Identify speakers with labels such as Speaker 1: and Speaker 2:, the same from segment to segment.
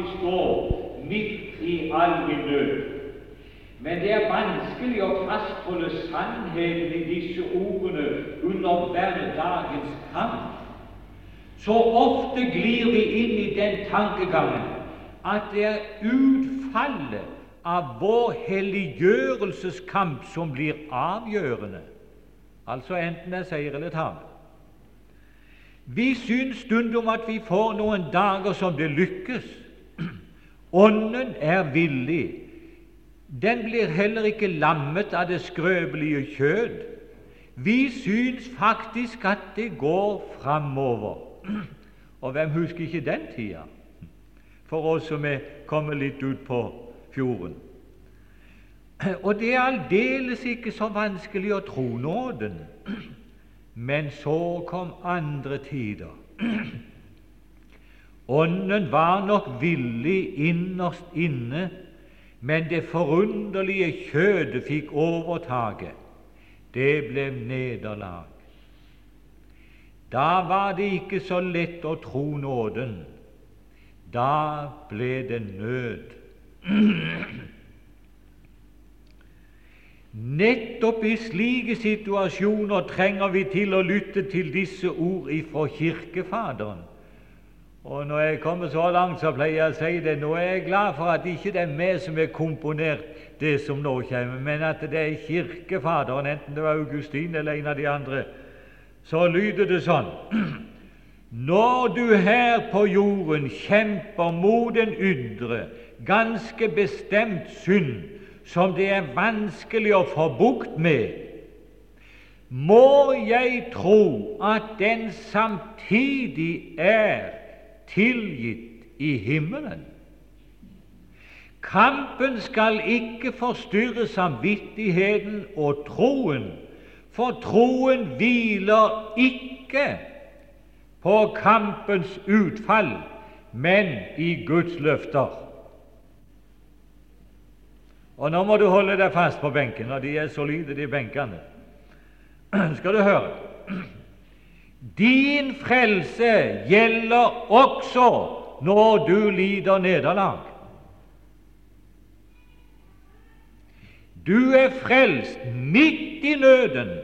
Speaker 1: vi står midt i all min nød. Men det er vanskelig å fastholde sannheten i disse ordene under hverdagens kamp. Så ofte glir vi inn i den tankegangen at det er utfallet av vår helliggjørelseskamp som blir avgjørende, altså enten det er seier eller tap. Vi syns stundom at vi får noen dager som det lykkes. Ånden er villig. Den blir heller ikke lammet av det skrøpelige kjød. Vi syns faktisk at det går framover. Og hvem husker ikke den tida? For oss som er kommet litt ut på fjorden. Og det er aldeles ikke så vanskelig å tro nåden. Men så kom andre tider. Ånden var nok villig innerst inne, men det forunderlige kjødet fikk overtaket. Det ble nederlag. Da var det ikke så lett å tro nåden. Da ble det nød. Nettopp i slike situasjoner trenger vi til å lytte til disse ord ifra Kirkefaderen. Og Når jeg kommer så langt, så pleier jeg å si det. Nå er jeg glad for at ikke det er meg som er komponert det som nå kommer, men at det er Kirkefaderen, enten det var Augustin eller en av de andre, så lyder det sånn Når du her på jorden kjemper mot en ydre, ganske bestemt synd som det er vanskelig å få bukt med, må jeg tro at den samtidig er tilgitt i himmelen. Kampen skal ikke forstyrre samvittigheten og troen, for troen hviler ikke på kampens utfall, men i Guds løfter. Og Nå må du holde deg fast på benken, og de er solide, de benkene. Skal du høre Din frelse gjelder også når du lider nederlag. Du er frelst midt i nøden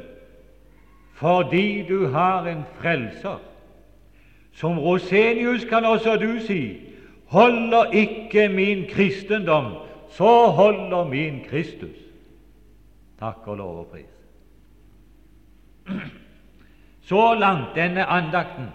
Speaker 1: fordi du har en frelser. Som Rosenius kan også du si holder ikke min kristendom, så holder min Kristus. Takk og lov og pris. Så langt denne andakten.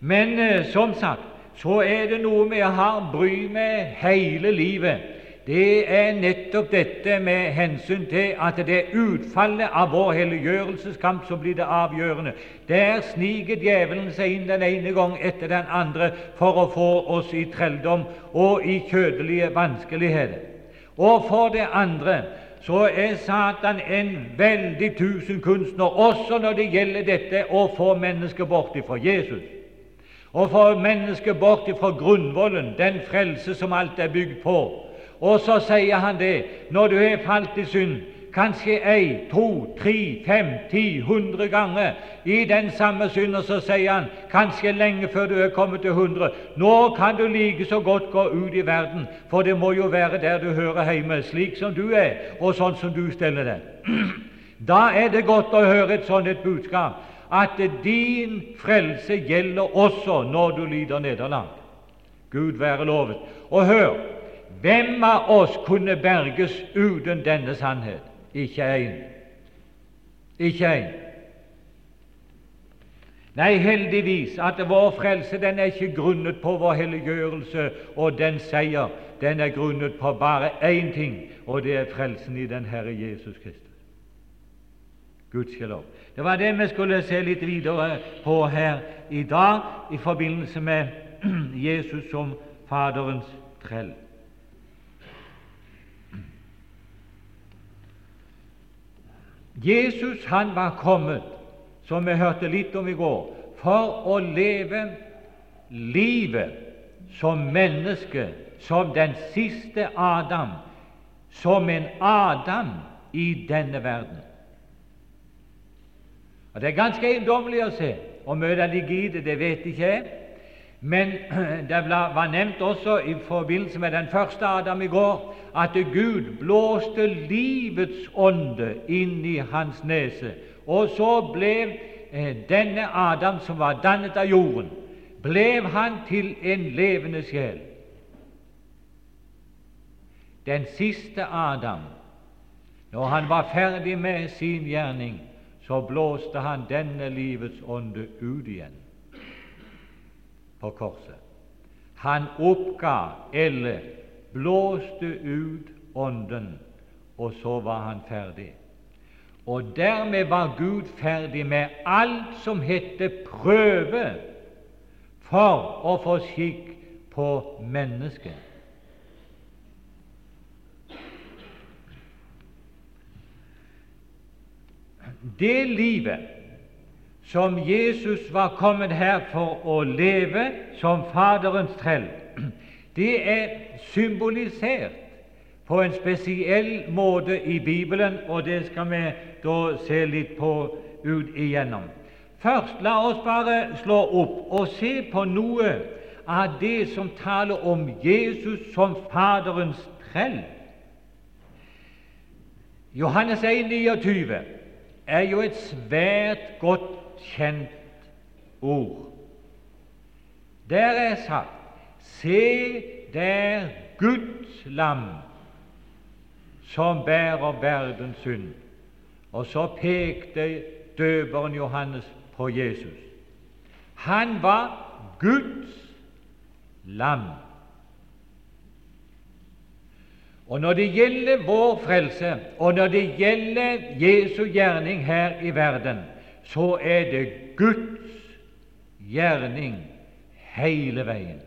Speaker 1: Men eh, som sagt så er det noe vi har bry med hele livet det er nettopp dette med hensyn til at det er utfallet av vår helliggjørelseskamp som blir det avgjørende. Der sniker djevelen seg inn den ene gang etter den andre for å få oss i trelldom og i kjødelige vanskeligheter. Og for det andre så er Satan en veldig tusenkunstner også når det gjelder dette å få mennesket bort ifra Jesus. Å få mennesket bort ifra grunnvollen, den frelse som alt er bygd på. Og så sier han det når du er falt i synd, kanskje ei, to, tre, fem, ti, hundre ganger i den samme synden, så sier han kanskje lenge før du er kommet til hundre nå kan du like så godt gå ut i verden, for det må jo være der du hører hjemme, slik som du er, og sånn som du steller deg. Da er det godt å høre et sånt et budskap, at din frelse gjelder også når du lider nederlag. Gud være lovet. Og hør, hvem av oss kunne berges uten denne sannhet? Ikke én. Ikke én. Nei, heldigvis at vår frelse den er ikke grunnet på vår helliggjørelse og den seier. Den er grunnet på bare én ting, og det er frelsen i den Herre Jesus Kristus. Gudskjelov. Det var det vi skulle se litt videre på her i dag i forbindelse med Jesus som Faderens trell. Jesus han var kommet, som vi hørte litt om i går, for å leve livet som menneske, som den siste Adam, som en Adam i denne verden. Og Det er ganske eiendommelig å se. Hvor mye ligger i det, det vet ikke jeg. Men det var nevnt også i forbindelse med den første Adam i går at Gud blåste livets ånde inn i hans nese. Og så ble eh, denne Adam, som var dannet av jorden, ble han til en levende sjel. Den siste Adam, når han var ferdig med sin gjerning, så blåste han denne livets ånde ut igjen på korset. Han oppga eller blåste ut Ånden, og så var han ferdig. Og dermed var Gud ferdig med alt som hette prøve for å få skikk på mennesket. Det livet som Jesus var kommet her for å leve som Faderens trell, det er symbolisert på en spesiell måte i Bibelen, og det skal vi da se litt på ut igjennom. Først la oss bare slå opp og se på noe av det som taler om Jesus som Faderens trell. Johannes 1, 29 er jo et svært godt kjent ord. Der er sagt Se der Guds lam som bærer verdens synd. Og så pekte døperen Johannes på Jesus. Han var Guds lam. Og Når det gjelder vår frelse, og når det gjelder Jesu gjerning her i verden, så er det Guds gjerning hele veien.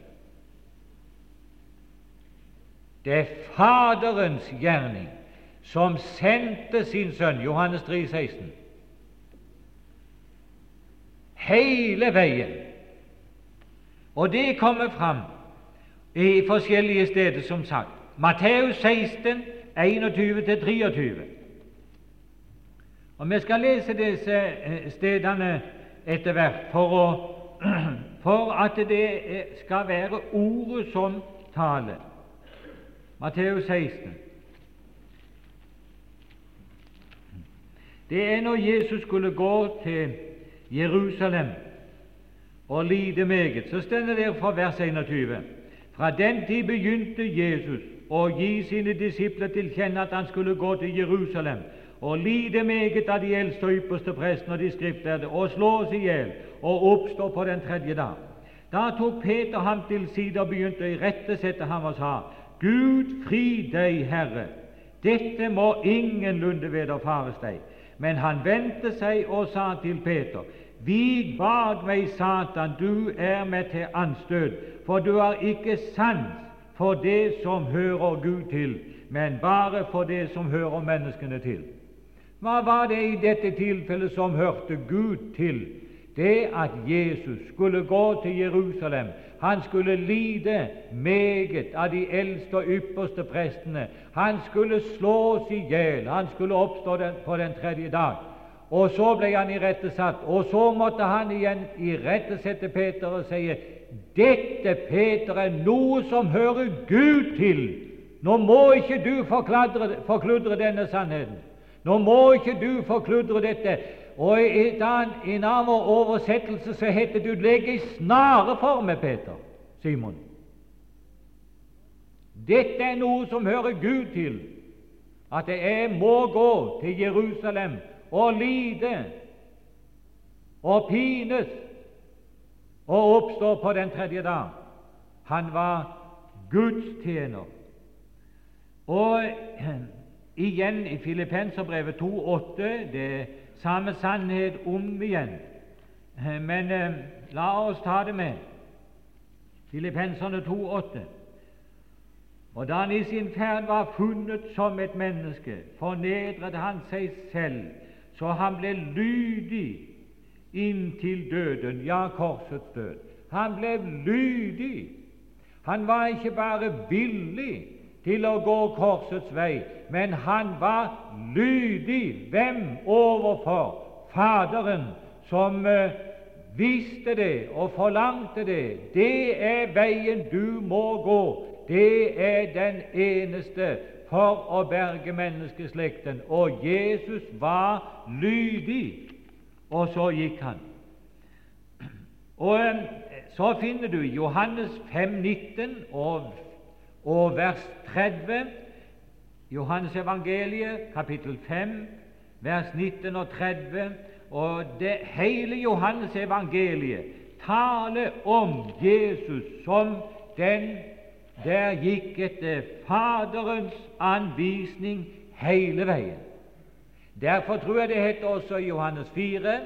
Speaker 1: Det er Faderens gjerning som sendte sin sønn, Johannes 3, 16, hele veien. Og det kommer fram i forskjellige steder, som sagt. Matteus 16, 21-23. Og Vi skal lese disse eh, stedene etter hvert for, å, for at det skal være ordet som taler. Matteus 16. Det er når Jesus skulle gå til Jerusalem og lide meget. Så stender det fra vers 21. Fra den tid begynte Jesus å gi sine disipler til kjenne at han skulle gå til Jerusalem og lide meget av de eldste ypperste prestene og de skriftlærde, og slås i hjel og oppstå på den tredje dag. Da tok Peter ham til side og begynte å irettesette ham og sa:" Gud fri deg, Herre, dette må ingenlunde vederfares deg. Men han vendte seg og sa til Peter:" Vik bak meg, Satan, du er meg til anstøt, for du har ikke sans for det som hører Gud til, men bare for det som hører menneskene til. Hva var det i dette tilfellet som hørte Gud til? Det at Jesus skulle gå til Jerusalem. Han skulle lide meget av de eldste og ypperste prestene. Han skulle slås i hjel. Han skulle oppstå den, på den tredje dag. Og så ble han irettesatt. Og så måtte han igjen irettesette Peter og si dette, Peter, er noe som hører Gud til. Nå må ikke du forkludre denne sannheten. Nå må ikke du forkludre dette. Og I en annen oversettelse så heter 'Du legger i snare for meg, Peter', Simon. Dette er noe som hører Gud til, at jeg må gå til Jerusalem og lide og pines og oppstå på den tredje dag. Han var Guds tjener. Og igjen i Filippenserbrevet 2,8 det er samme sannhet om igjen. Men eh, la oss ta det med. Filippenserne 2,8. Og da han i sin ferd var funnet som et menneske, fornedret han seg selv, så han ble lydig inntil døden, ja, korsets død. Han ble lydig. Han var ikke bare villig, til å gå korsets vei, men han var lydig. Hvem overfor? Faderen, som uh, visste det og forlangte det. Det er veien du må gå. Det er den eneste for å berge menneskeslekten. Og Jesus var lydig, og så gikk han. Og eh, Så finner du Johannes 5, 19 og, og vers 30. Johannes evangeliet, kapittel 5, vers 19 og 30. Og det hele Johannes evangeliet taler om Jesus som den der gikk etter Faderens anvisning hele veien. Derfor tror jeg det heter også i Johannes 4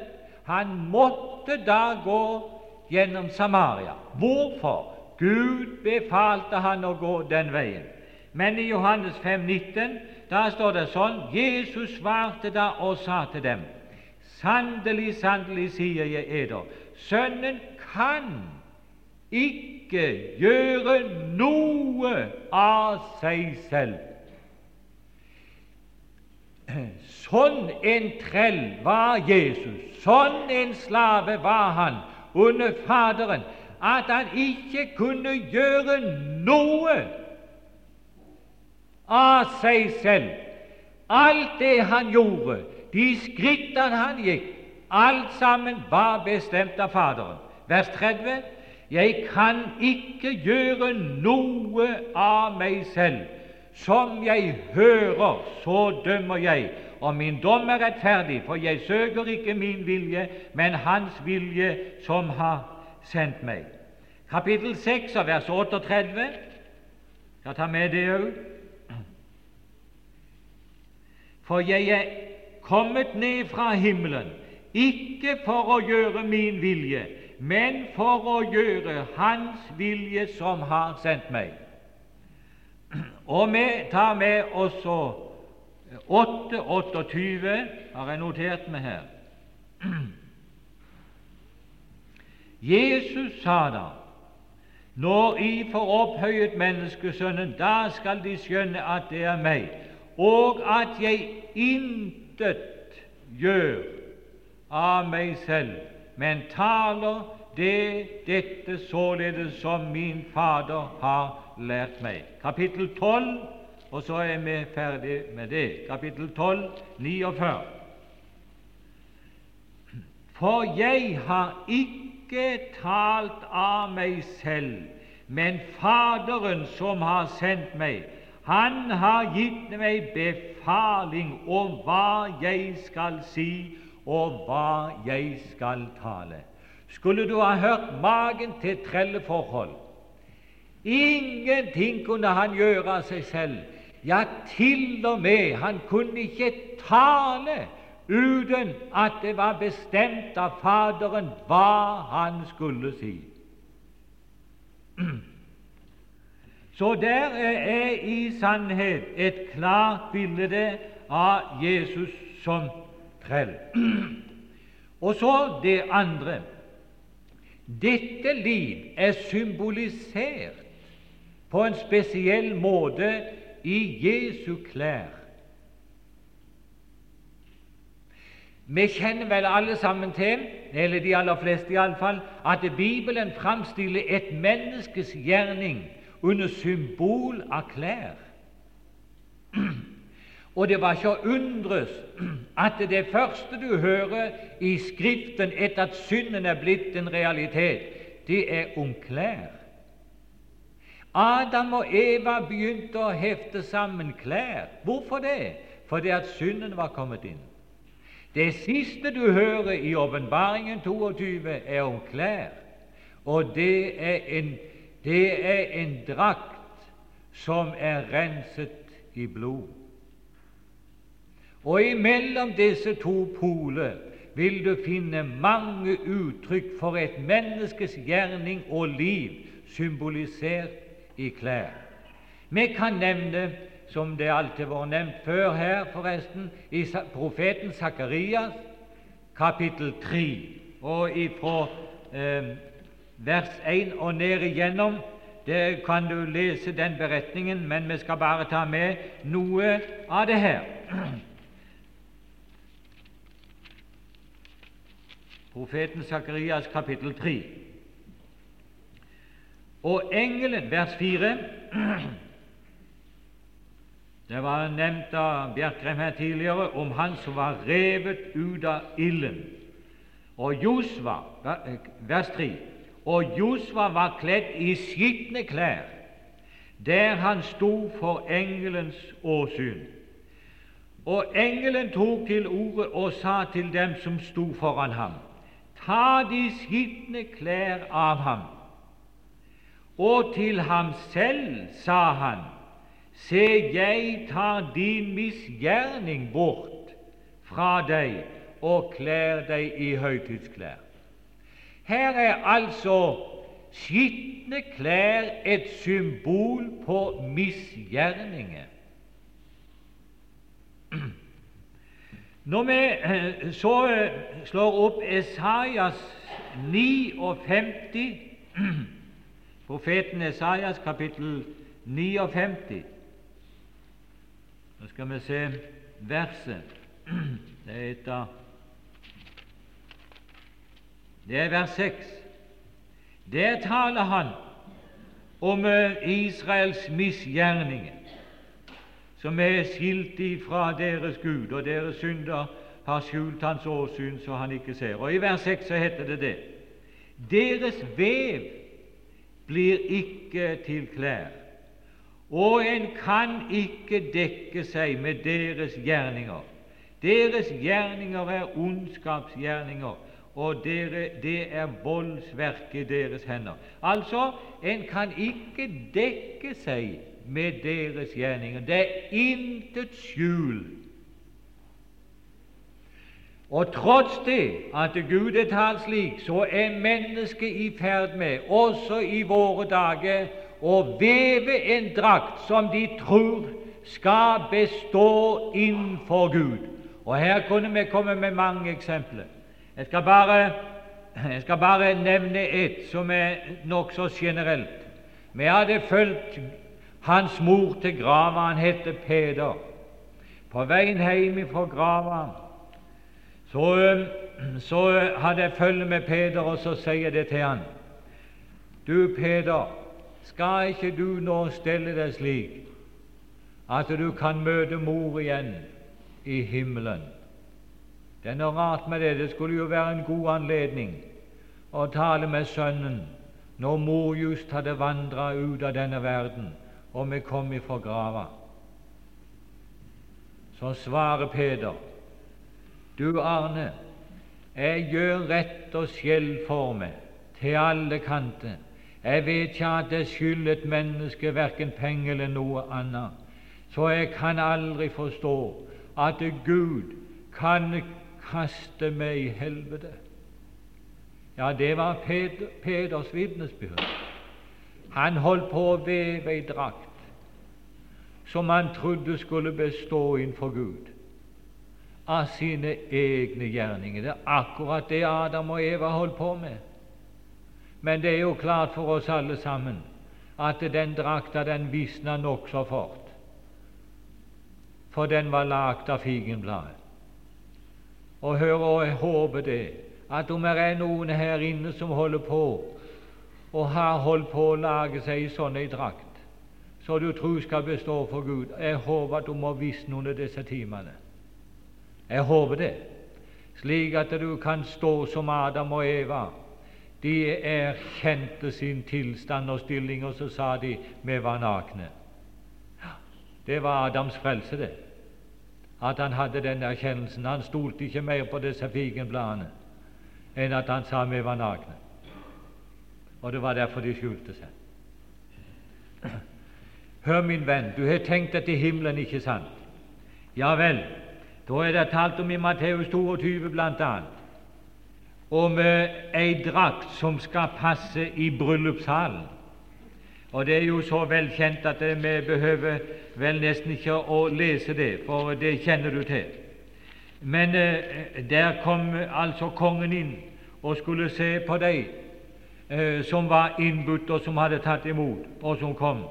Speaker 1: han måtte da gå gjennom Samaria. Hvorfor? Gud befalte han å gå den veien. Men i Johannes 5, 19, da står det sånn Jesus svarte da og sa til dem Sannelig, sannelig, sier jeg eder, Sønnen kan ikke gjøre noe av seg selv. Sånn en trell var Jesus, sånn en slave var han under Faderen, at han ikke kunne gjøre noe av seg selv. Alt det han gjorde, de skrittene han gikk, alt sammen var bestemt av Faderen. Vers 30 jeg kan ikke gjøre noe av meg selv. Som jeg hører, så dømmer jeg, og min dom er rettferdig, for jeg søker ikke min vilje, men Hans vilje som har sendt meg. Kapittel 6 vers 38. Jeg tar med det òg. For jeg er kommet ned fra himmelen, ikke for å gjøre min vilje, men for å gjøre Hans vilje som har sendt meg. Og vi tar med også 8.28 har jeg notert meg her. Jesus sa da når I får opphøyet Menneskesønnen, da skal de skjønne at det er meg, og at jeg intet gjør av meg selv, men taler det dette således som min Fader har lært meg. Kapittel 12, og så er vi ferdig med det. Kapittel 12, 49. For jeg har ikke talt av meg selv, men Faderen som har sendt meg, han har gitt meg befaling om hva jeg skal si og hva jeg skal tale. Skulle du ha hørt magen til trelleforhold? Ingenting kunne han gjøre av seg selv. Ja, til og med han kunne ikke tale uten at det var bestemt av Faderen hva han skulle si. Så der er i sannhet et klart bilde av Jesus som trell. Og så det andre. Dette liv er symbolisert på en spesiell måte i Jesu klær. Vi kjenner vel alle sammen til, eller de aller fleste iallfall, at Bibelen framstiller et menneskes gjerning under symbol av klær. Og det var ikke å undres at det første du hører i Skriften etter at synden er blitt en realitet, det er om klær. Adam og Eva begynte å hefte sammen klær. Hvorfor det? Fordi at synden var kommet inn. Det siste du hører i Åpenbaringen 22, er om klær, og det er en, det er en drakt som er renset i blod. Og imellom disse to poler vil du finne mange uttrykk for et menneskes gjerning og liv symbolisert i klær. Vi kan nevne, som det alltid var nevnt før her, forresten, i profeten Sakarias, kapittel 3, og ifra eh, vers 1 og ned igjennom. Det kan du lese den beretningen, men vi skal bare ta med noe av det her. profeten Sakarias kapittel 3. Og engelen, vers 4 Det var nevnt av Bjerkreim her tidligere om han som var revet ut av ilden. Og Josva, vers 3 Og Josva var kledd i skitne klær der han sto for engelens åsyn. Og engelen tok til orde og sa til dem som sto foran ham, ta de skitne klær av ham. Og til ham selv sa han, Se, jeg tar din misgjerning bort fra deg og klær deg i høytidsklær. Her er altså skitne klær et symbol på misgjerninger. Når vi eh, så eh, slår opp Esaias 59, profeten Esaias kapittel 59 nå skal vi se verset. Det er etter Det er vers 6. Der taler han om eh, Israels misgjerninger, som er skilt ifra deres Gud, og deres synder har skjult hans åsyn så han ikke ser. Og I vers 6 så heter det det. Deres vev blir ikke til klær, og en kan ikke dekke seg med deres gjerninger. Deres gjerninger er ondskapsgjerninger, og dere, det er voldsverk i deres hender. Altså, en kan ikke dekke seg med deres gjerninger. Det er intet skjul. Og tross det at Gud er talt slik, så er mennesket i ferd med, også i våre dager, å veve en drakt som de tror skal bestå innenfor Gud. Og Her kunne vi komme med mange eksempler. Jeg skal bare, jeg skal bare nevne ett som er nokså generelt. Vi hadde fulgt hans mor til grava. Han het Peder. På veien hjem fra grava så, så hadde jeg følge med Peder, og så sier jeg det til han. Du, Peder, skal ikke du nå stelle deg slik at du kan møte mor igjen i himmelen? Det er noe rart med det. Det skulle jo være en god anledning å tale med sønnen når mor just hadde vandra ut av denne verden, og vi kom ifra grava. Så svarer Peder, du Arne, jeg gjør rett og skjell for meg til alle kanter. Jeg vet ikke at det skylder et menneske verken penger eller noe annet. Så jeg kan aldri forstå at Gud kan kaste meg i helvete. Ja, det var Peter, Peders vitnesbyrd. Han holdt på å veve ei drakt som han trodde skulle bestå innenfor Gud av sine egne gjerninger. Det er akkurat det Adam og Eva holdt på med. Men det er jo klart for oss alle sammen at den drakta den visna nokså fort, for den var lagd av figenbladet. Og hør, og jeg håper det, at om det er noen her inne som holder på og har holdt på å lage seg i sånn ei drakt, så du tror skal bestå for Gud, jeg håper at du må visne under disse timene. Jeg håper det, slik at du kan stå som Adam og Eva de erkjente sin tilstand og stilling, og så sa de vi var nakne. Det var Adams frelse, det. At han hadde den erkjennelsen. Han stolte ikke mer på disse figenbladene enn at han sa vi var nakne. Og det var derfor de skjulte seg. Hør, min venn, du har tenkt deg til himmelen, ikke sant? Ja vel, da er det talt om i Matteus 22 blant annet om ei drakt som skal passe i bryllupssalen. Og Det er jo så velkjent at vi behøver vel nesten ikke å lese det, for det kjenner du til. Men eh, der kom altså kongen inn og skulle se på dem eh, som var innbudt, og som hadde tatt imot, og som kom.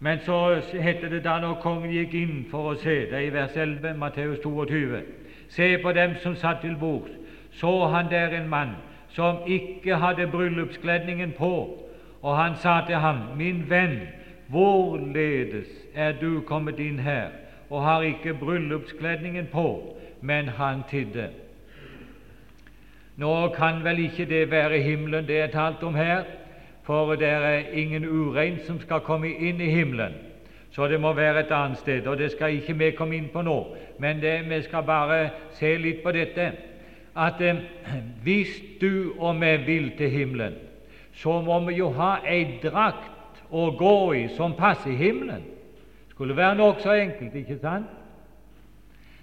Speaker 1: Men så heter det da når kongen gikk inn for å se, det i vers 11, Matteus 22, se på dem som satt til bords, så han der en mann som ikke hadde bryllupskledningen på, og han sa til ham, min venn, hvorledes er du kommet inn her og har ikke bryllupskledningen på? Men han tidde. Nå kan vel ikke det være himmelen det er talt om her, for det er ingen urein som skal komme inn i himmelen. Så det må være et annet sted, og det skal ikke vi komme inn på nå. Men det, vi skal bare se litt på dette, at eh, hvis du og vi vil til himmelen, så må vi jo ha ei drakt å gå i som passer himmelen. Skulle være nokså enkelt, ikke sant?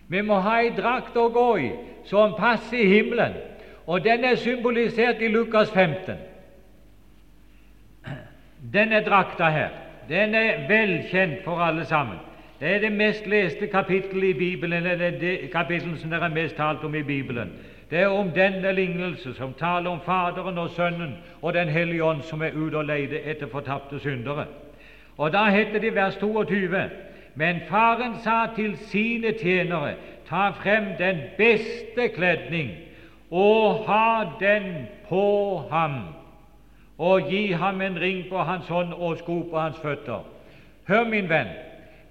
Speaker 1: Vi må ha ei drakt å gå i som passer himmelen, og den er symbolisert i Lukas 15. Denne drakta her den er velkjent for alle sammen. Det er det mest leste kapittelet i Bibelen, eller det kapittelet som det er mest talt om i Bibelen. Det er om denne lignelse som taler om Faderen og Sønnen og Den hellige ånd som er ute og leter etter fortapte syndere. Og Da heter det vers 22.: Men faren sa til sine tjenere, ta frem den beste kledning og ha den på ham og gi ham en ring på hans hånd og sko på hans føtter. Hør, min venn,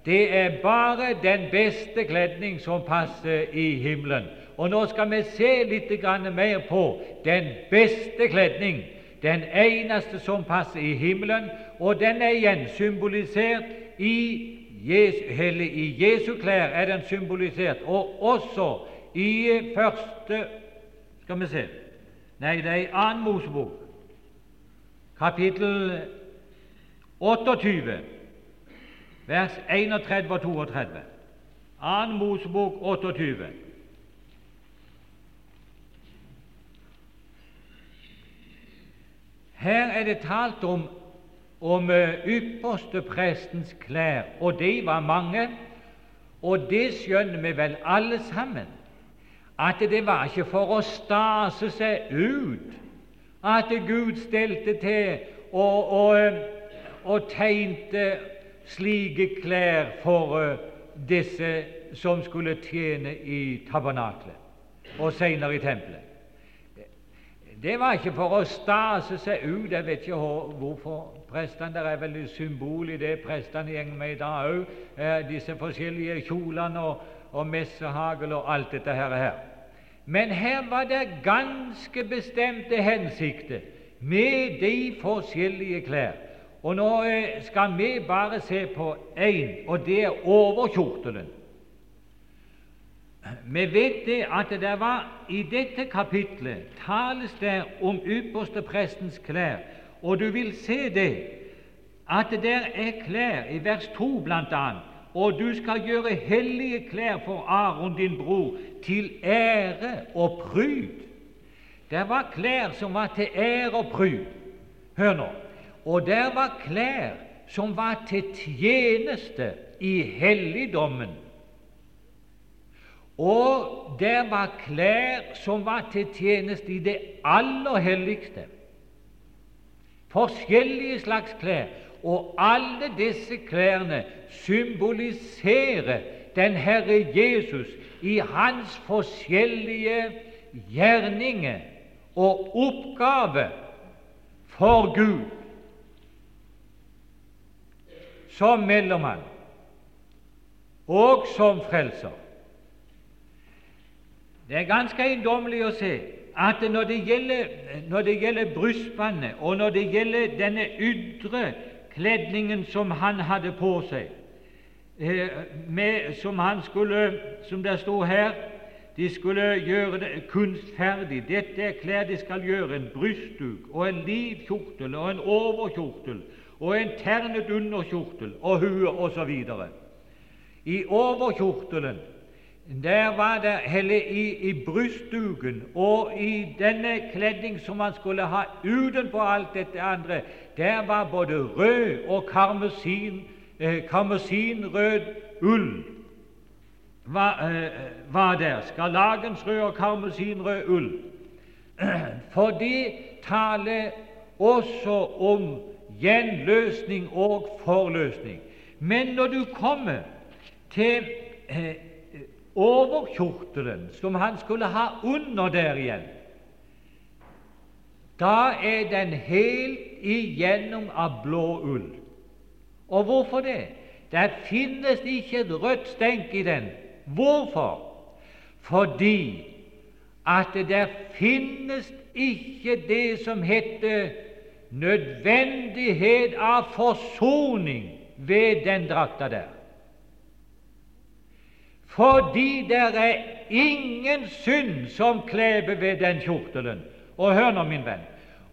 Speaker 1: det er bare den beste kledning som passer i himmelen. Og nå skal vi se litt mer på den beste kledning, den eneste som passer i himmelen, og den er igjen symbolisert i Jesu, i Jesu klær er den symbolisert, og også i første Skal vi se. Nei, det er i annen Mosebok. Kapittel 28, vers 31 og 32. Annen Mosebok 28. Her er det talt om, om eh, ypperste prestens klær, og de var mange. Og det skjønner vi vel alle sammen, at det var ikke for å stase seg ut at Gud stelte til og, og, og tegnte slike klær for uh, disse som skulle tjene i tabernaklet og senere i tempelet. Det var ikke for å stase seg ut. Jeg vet ikke hvorfor prestene Det er vel et symbol i det prestene går med i dag òg, eh, disse forskjellige kjolene og, og messehagel og alt dette her. Men her var det ganske bestemte hensikter med de forskjellige klær. Og Nå eh, skal vi bare se på én, og det er overkjortelen. Vi vet det at det var i dette kapitlet tales det om ypperste prestens klær, og du vil se det at det der er klær, i vers 2 bl.a., og du skal gjøre hellige klær for Aron din bror, til ære og pryd. Det var klær som var til ære og pryd. Hør nå. Og der var klær som var til tjeneste i helligdommen. Og der var klær som var til tjeneste i det aller helligste. Forskjellige slags klær. Og alle disse klærne symboliserer den Herre Jesus i hans forskjellige gjerninger og oppgave for Gud som mellommann og som frelser. Det er ganske eiendommelig å se at når det gjelder, gjelder brystbåndet, og når det gjelder denne ytre kledningen som han hadde på seg, eh, med, som han skulle, som det står her, de skulle gjøre det kunstferdig. Dette er klær de skal gjøre, en brystduk og en livkjortel og en overkjortel og en ternet underkjortel og hue osv. I overkjortelen der var det heller i, i brystduken og i denne kledning som man skulle ha utenpå alt dette andre, der var både rød og karmesin, eh, karmesinrød ull var, eh, var der. Skarlagensrød og karmesinrød ull. For det taler også om gjenløsning og forløsning. Men når du kommer til overkjortelen som han skulle ha under der igjen, da er den helt igjennom av blå ull. Og hvorfor det? Det finnes ikke et rødt stenk i den. Hvorfor? Fordi at det der finnes ikke det som heter nødvendighet av forsoning ved den drakta der. Fordi det er ingen synd som kleber ved den kjortelen. Og hør nå, min venn,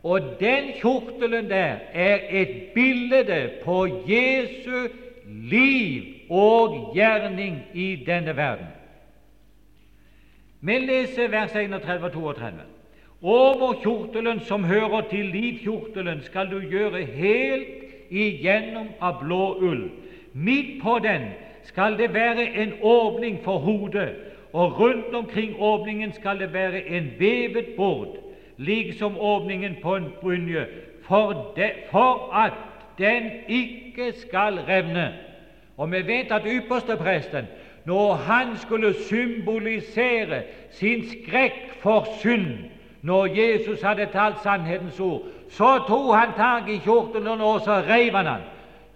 Speaker 1: og den kjortelen der er et bilde på Jesu liv og gjerning i denne verden. Vi leser vers 31 og 32. Over kjortelen som hører til livkjortelen, skal du gjøre helt igjennom av blå ull. Midt på den skal det være en åpning for hodet, og rundt omkring åpningen skal det være en vevet bord, liksom åpningen på en brynje, for, de, for at den ikke skal revne. Og vi vet at ypperstepresten, når han skulle symbolisere sin skrekk for synd, når Jesus hadde talt sannhetens ord, så tok han tak i kjortelen og så reiv han den.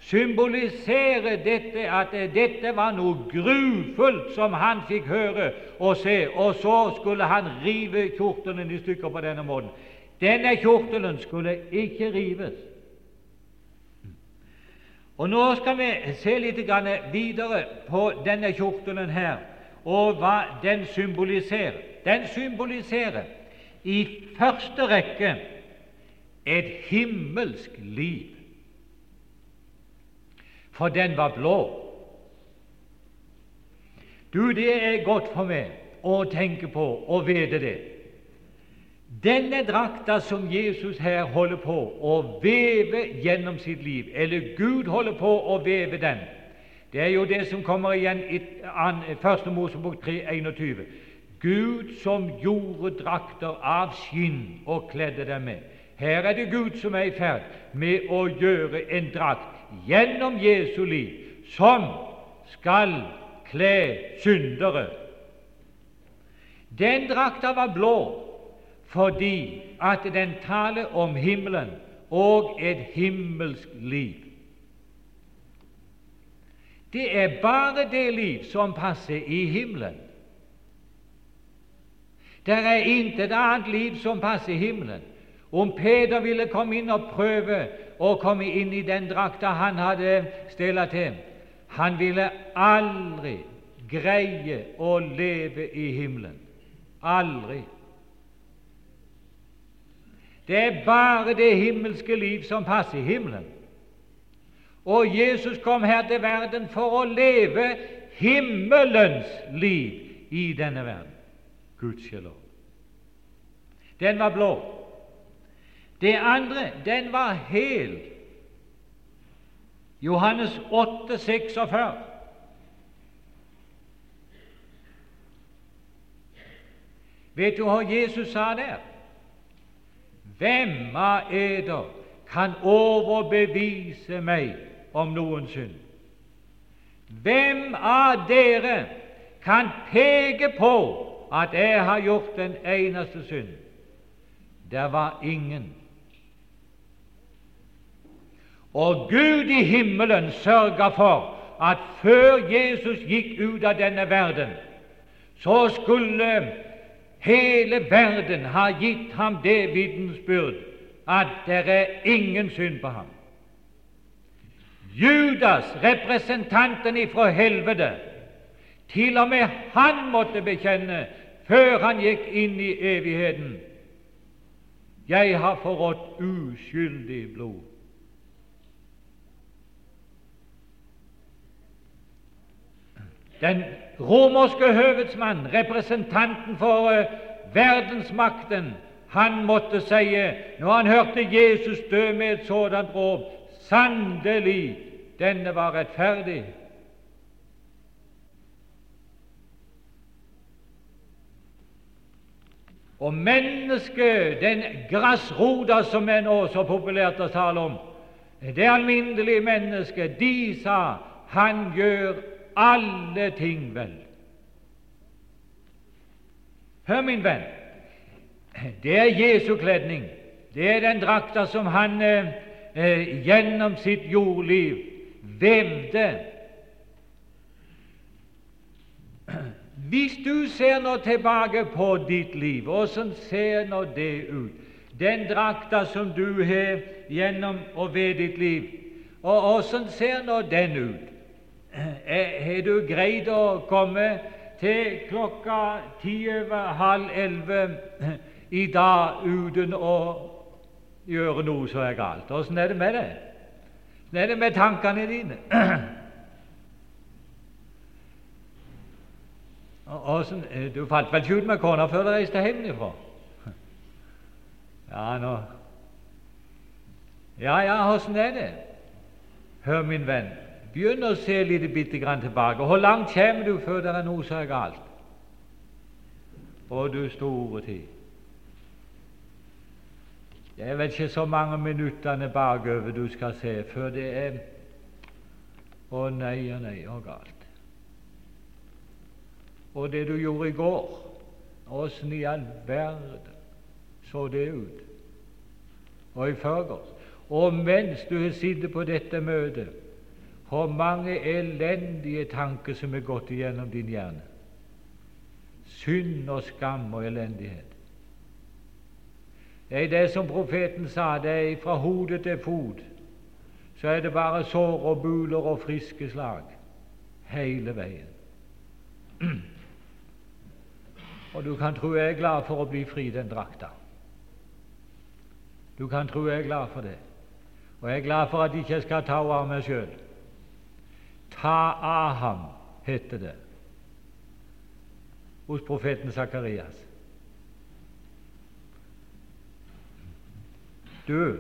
Speaker 1: Symboliserer dette at dette var noe grufullt som han fikk høre og se, og så skulle han rive kjortelen i stykker på denne måten. Denne kjortelen skulle ikke rives. Og Nå skal vi se litt videre på denne kjortelen her, og hva den symboliserer. Den symboliserer i første rekke et himmelsk liv, for den var blå. Du, det er godt for meg å tenke på og vite det. Denne drakta som Jesus her holder på å veve gjennom sitt liv, eller Gud holder på å veve den, det er jo det som kommer igjen i 1. Mosebok 3,21. Gud som gjorde drakter av skinn og kledde dem med. Her er det Gud som er i ferd med å gjøre en drakt gjennom Jesu liv som skal kle syndere. Den drakta var blå fordi at den taler om himmelen og et himmelsk liv. Det er bare det liv som passer i himmelen. Det er intet annet liv som passer himmelen. Om Peder ville komme inn og prøve å komme inn i den drakta han hadde stella til, han ville aldri greie å leve i himmelen. Aldri. Det er bare det himmelske liv som passer himmelen. Og Jesus kom her til verden for å leve himmelens liv i denne verden. Gudskjelov. Den var blå. Det andre, den var hel. Johannes 8, 46. Vet du hva Jesus sa der? Hvem av eder kan overbevise meg om noen synd? Hvem av dere kan peke på at jeg har gjort den eneste synd? Det var ingen. Og Gud i himmelen sørga for at før Jesus gikk ut av denne verden, så skulle Hele verden ha gitt ham det vitensbyrd at det er ingen synd på ham. Judas, representanten ifra helvete, til og med han måtte bekjenne før han gikk inn i evigheten Jeg har forrådt uskyldig blod. Den romerske høvedsmann, representanten for uh, verdensmakten, han måtte si, når han hørte Jesus dø med et sådant råd sannelig, denne var rettferdig. Og mennesket, den grasrota som er nå så populært å tale om, det alminnelige mennesket, de sa han gjør alle ting vel. Hør, min venn, det er Jesu kledning. Det er den drakta som han eh, eh, gjennom sitt jordliv vevde. Hvis du ser nå tilbake på ditt liv, åssen ser nå det ut? Den drakta som du har gjennom og ved ditt liv, og åssen ser nå den ut? Eh, har du greid å komme til klokka ti over halv elleve i dag uten å gjøre noe som er galt. Åssen er det med det? Åssen er det med tankene dine? Åssen Du falt vel ikke ut med kona før du reiste hjemmefra? Ja, nå Ja, ja, åssen er det? Hør, min venn, begynn å se litt bitte grann tilbake. Hvor langt kommer du før det er noe som er galt? Å, du store tid. Det er vel ikke så mange minuttene bakover du skal se før det er Å nei å nei å galt. Og det du gjorde i går, åssen i all verden så det ut? Og i forgårs. Og mens du har sittet på dette møtet, hvor mange elendige tanker som er gått igjennom din hjerne. Synd og skam og elendighet. Det er det som profeten sa, det er fra hode til fot. Så er det bare sår og buler og friske slag hele veien. Og du kan tro jeg er glad for å bli fri den drakta. Du kan tro jeg er glad for det. Og jeg er glad for at jeg ikke skal ta av meg sjøl. Ta av ham, heter det hos profeten Sakarias. Du,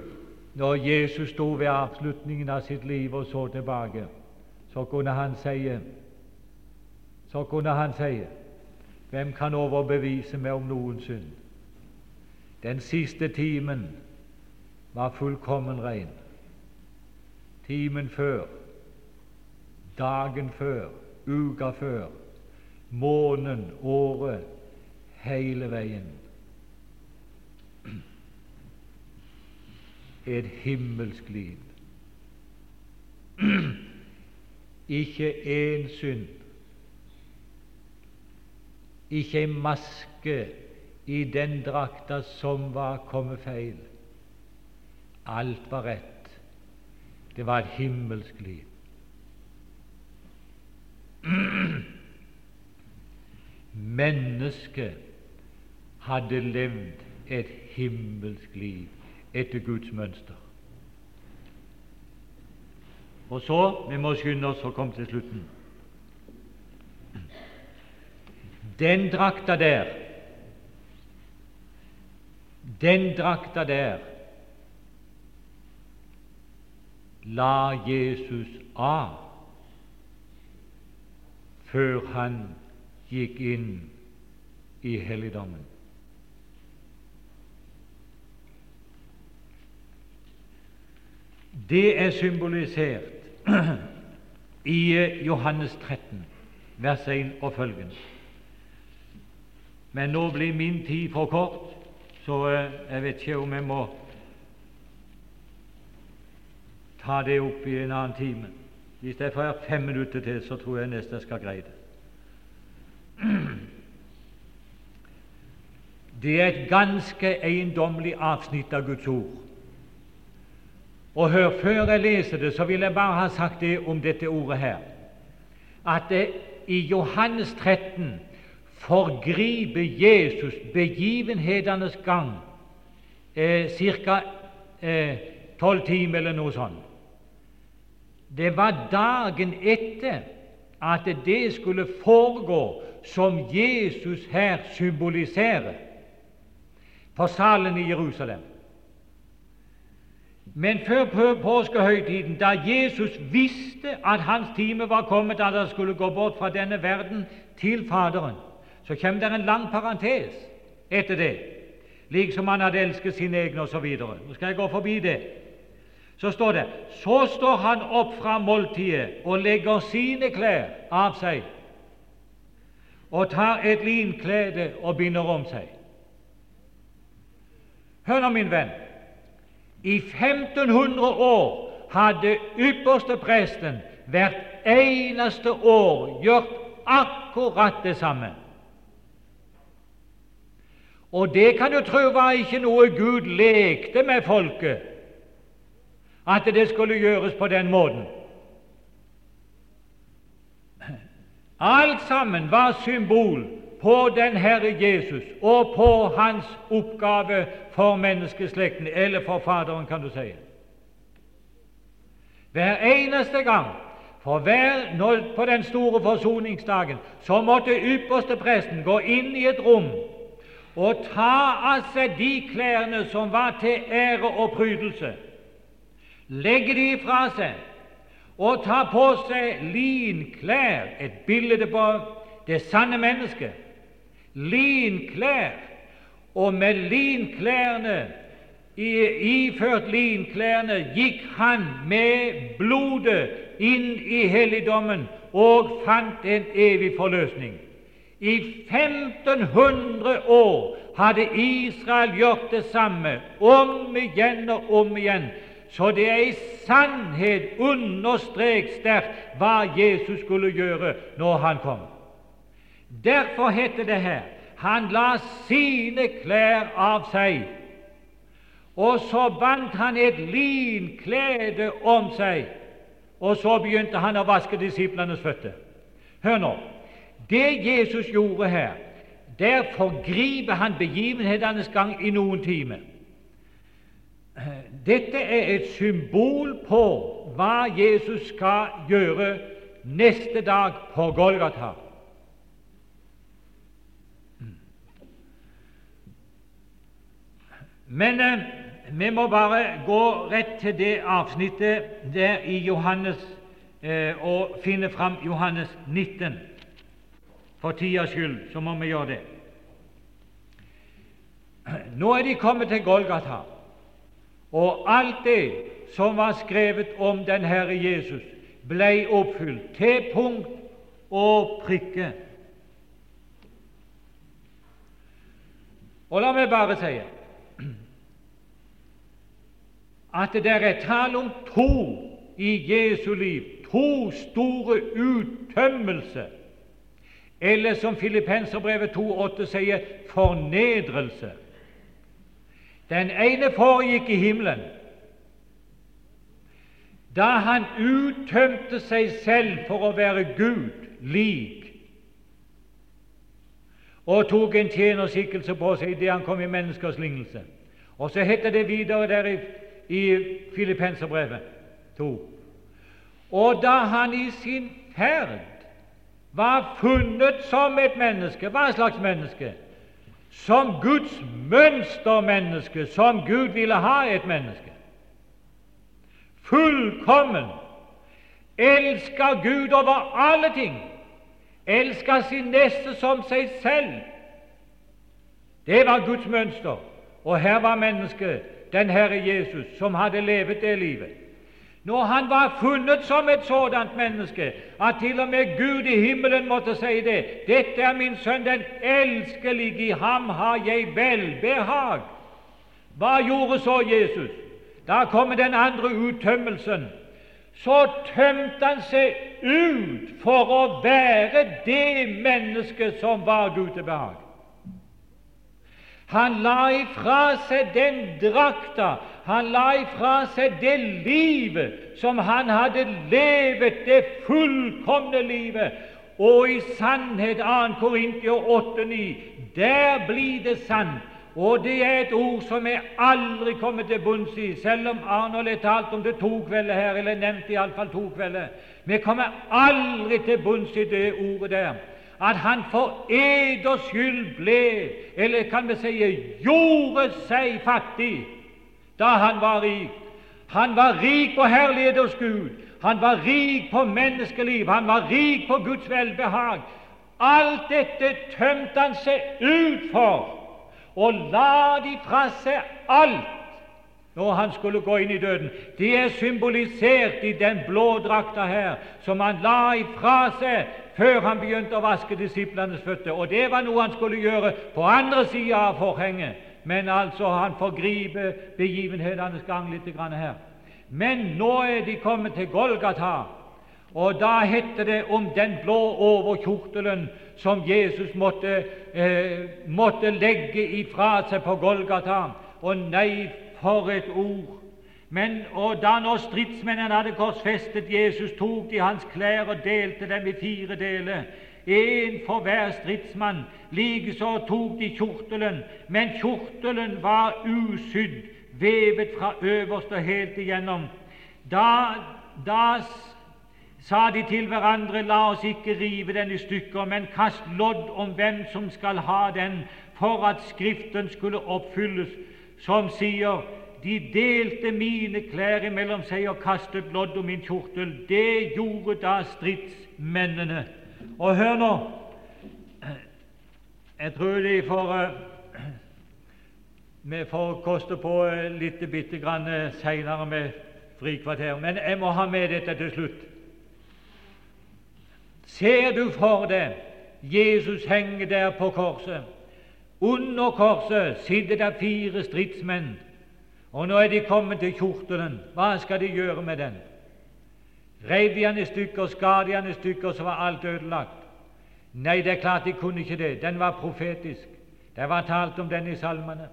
Speaker 1: når Jesus sto ved avslutningen av sitt liv og så tilbake, så kunne han si så kunne han si Hvem kan overbevise meg om noen synd? Den siste timen var fullkommen ren. Timen før, dagen før, uka før, måneden, året, hele veien. et himmelsk liv. Ikke én synd, ikke en maske i den drakta som var kommet feil. Alt var rett. Det var et himmelsk liv. Mennesket hadde levd et himmelsk liv etter Guds mønster. Og så Vi må skynde oss å komme til slutten. Den drakta der, den drakta der la Jesus av før han gikk inn i helligdommen. Det er symbolisert i Johannes 13, vers 1 og følgende. Men nå blir min tid for kort, så eh, jeg vet ikke om jeg må ta det opp i en annen time. Hvis jeg får fem minutter til, så tror jeg nesten jeg skal greie det. Det er et ganske eiendommelig avsnitt av Guds ord. Og hør, før jeg leser det, så vil jeg bare ha sagt det om dette ordet her. At det, i Johannes 13 forgriper Jesus begivenhetenes gang eh, ca. tolv eh, timer eller noe sånt. Det var dagen etter at det skulle foregå som Jesus her symboliserer på salen i Jerusalem. Men før påskehøytiden, da Jesus visste at hans time var kommet, at han skulle gå bort fra denne verden til Faderen, så kommer det en lang parentes etter det, liksom han hadde elsket sine egne osv. Nå skal jeg gå forbi det. Så står det Så står han opp fra måltidet og legger sine klær av seg og tar et linklede og binder om seg. Hør nå, min venn. I 1500 år hadde ypperste presten hvert eneste år gjort akkurat det samme. Og det kan du tro var ikke noe Gud lekte med folket, at det skulle gjøres på den måten. Alt sammen var symbol på den Herre Jesus og på hans oppgave for menneskeslekten, eller for Faderen, kan du si. Hver eneste gang, for hver, når, på den store forsoningsdagen, så måtte ypperste presten gå inn i et rom og ta av seg de klærne som var til ære og prydelse, legge de fra seg og ta på seg linklær, et bilde på det sanne mennesket, linklær, og med linklærne iført linklærne gikk han med blodet inn i helligdommen og fant en evig forløsning. I 1500 år hadde Israel gjort det samme, om igjen og om igjen. Så det er i sannhet understreket sterkt hva Jesus skulle gjøre når han kom. Derfor heter det her han la sine klær av seg, og så bandt han et linklede om seg, og så begynte han å vaske disiplenes føtter. Hør nå. Det Jesus gjorde her, der forgriper han begivenhetenes gang i noen timer. Dette er et symbol på hva Jesus skal gjøre neste dag på Golgata. Men eh, vi må bare gå rett til det avsnittet der i Johannes eh, og finne fram Johannes 19. For tidas skyld så må vi gjøre det. Nå er de kommet til Golgata, og alt det som var skrevet om den Herre Jesus, ble oppfylt til punkt og prikke. Og la meg bare si at det er tale om to i Jesu liv, to store uttømmelser, eller som Filippenserbrevet 2,8 sier, fornedrelse. Den ene foregikk i himmelen, da han uttømte seg selv for å være Gud lik, og tok en tjenerskikkelse på seg idet han kom i menneskers lignelse. Og så heter det videre der i i Filippenserbrevet 2. Og da han i sin ferd var funnet som et menneske Hva slags menneske? Som Guds mønstermenneske, som Gud ville ha et menneske. Fullkommen. Elsker Gud over alle ting. Elsker sin neste som seg selv. Det var Guds mønster. Og her var mennesket den Herre Jesus, som hadde levet det livet. Når han var funnet som et sådant menneske at til og med Gud i himmelen måtte si det 'Dette er min sønn, den elskelige, i ham har jeg velbehag'. Hva gjorde så Jesus? Da kommer den andre uttømmelsen. Så tømte han seg ut for å være det mennesket som var Gud til behag. Han la ifra seg den drakta, han la ifra seg det livet som han hadde levet, det fullkomne livet. Og i sannhet, 2. Korintier 8,9, der blir det sant. Og det er et ord som jeg aldri kommer til bunns i, selv om Arnold har talt om det to kvelder her, eller nevnt iallfall to kvelder. Vi kommer aldri til bunns i det ordet der at han for eders skyld ble, eller kan vi si gjorde seg fattig da han var rik. Han var rik på herlighet hos Gud. Han var rik på menneskeliv. Han var rik på Guds velbehag. Alt dette tømte han seg ut for, og la de fra seg alt når han skulle gå inn i døden. Det er symbolisert i den blå drakta her, som han la ifra seg før han begynte å vaske disiplenes føtter. Og det var noe han skulle gjøre på andre sida av forhenget. Men altså, han forgriper begivenhetenes gang litt her. Men nå er de kommet til Golgata, og da heter det om den blå overkjortelen som Jesus måtte, eh, måtte legge ifra seg på Golgata. Og nei, for et ord! Men og da når stridsmennene hadde korsfestet Jesus, tok de hans klær og delte dem i fire deler. Én for hver stridsmann. Likeså tok de kjortelen, men kjortelen var usydd, vevet fra øverst og helt igjennom. Da, da sa de til hverandre, la oss ikke rive den i stykker, men kast lodd om hvem som skal ha den, for at Skriften skulle oppfylles, som sier de delte mine klær imellom seg og kastet lodd om min kjortel. Det gjorde da stridsmennene. Og hør nå Jeg tror de får uh, Vi får koste på uh, litt bitte grann uh, seinere med frikvarter, men jeg må ha med dette til slutt. Ser du for deg Jesus henger der på korset? Under korset sitter det fire stridsmenn og nå er de kommet til kjortelen. Hva skal de gjøre med den? Reiv de den i stykker, skar de den i stykker, så var alt ødelagt? Nei, det er klart de kunne ikke det. Den var profetisk. Det var talt om den i salmene.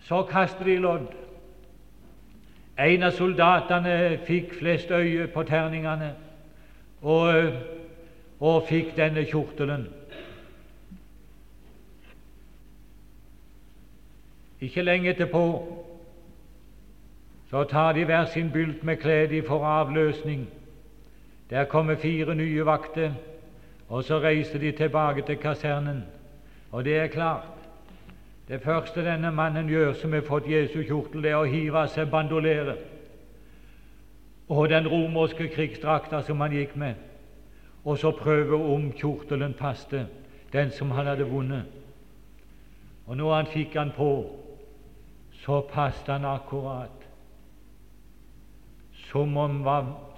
Speaker 1: Så kastet de lodd. En av soldatene fikk flest øye på terningene og, og fikk denne kjortelen. Ikke lenge etterpå så tar de hver sin bylt med klede de får avløsning. Der kommer fire nye vakter, og så reiser de tilbake til kasernen. Og det er klart det første denne mannen gjør som har fått Jesu kjortel, det er å hive av seg bandoleret og den romerske krigsdrakta som han gikk med, og så prøve om kjortelen passte, den som han hadde vunnet. Og når han fikk han på, så passet han akkurat, som om,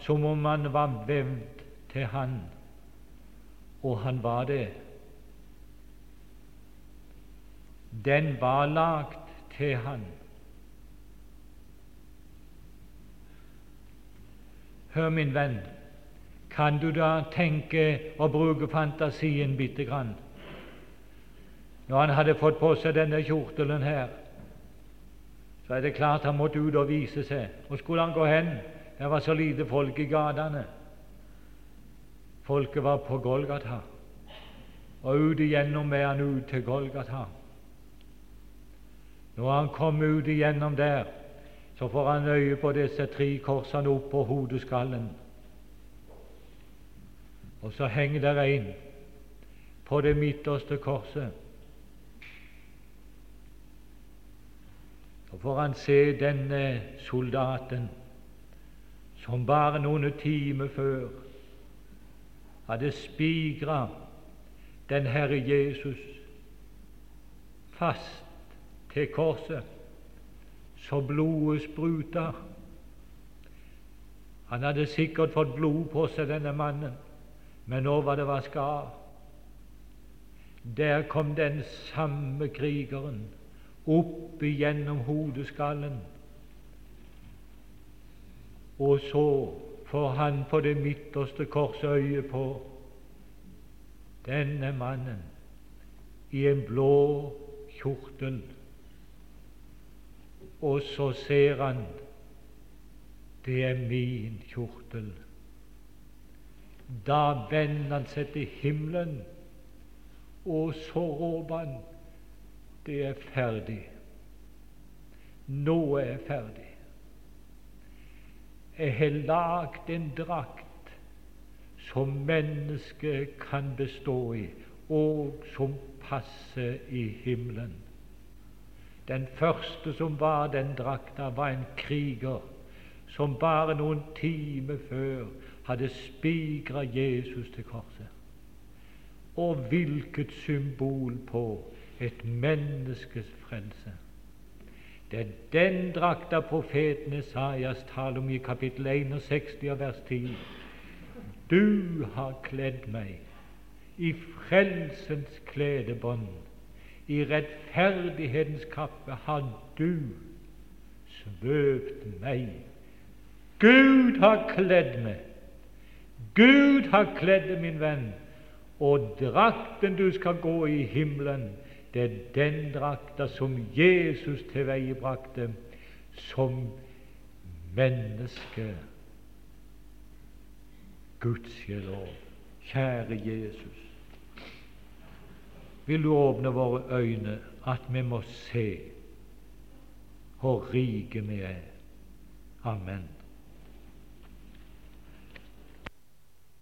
Speaker 1: som om han var vevd til han, og han var det. Den var lagd til han. Hør, min venn, kan du da tenke og bruke fantasien bitte grann? Når han hadde fått på seg denne kjortelen her, så er det klart han måtte ut og vise seg. Hvor skulle han gå hen? Det var så lite folk i gatene. Folket var på Golgata, og ut igjennom er han ut til Golgata. Når han kom ut igjennom der, så får han øye på disse tre korsene opp på hodeskallen. Og så henger der en på det midterste korset. Så får han se denne soldaten som bare noen timer før hadde spigra den Herre Jesus fast til korset, så blodet spruta. Han hadde sikkert fått blod på seg, denne mannen, men nå var det vaska av. Der kom den samme krigeren opp igjennom hodeskallen. Og så får han på det midterste kors øye på denne mannen i en blå kjortel. Og så ser han det er min kjortel. Da vender han seg til himmelen, og så råper han det er ferdig. Nå er ferdig. Jeg har lagd en drakt som mennesket kan bestå i, og som passer i himmelen. Den første som var den drakta, var en kriger som bare noen timer før hadde spigra Jesus til korset. Og hvilket symbol på et menneskes frelse. Det er den drakta profeten Esaias taler om i kapittel 61 og vers 10. du har kledd meg i frelsens kledebånd, i rettferdighetens kappe har du svøpt meg. Gud har kledd meg. Gud har kledd min venn, og drakten du skal gå i himmelen, det er den drakta som Jesus tilveiebrakte som menneske. Gudskjelov, kjære Jesus, vil du åpne våre øyne, at vi må se hvor rike vi er. Amen.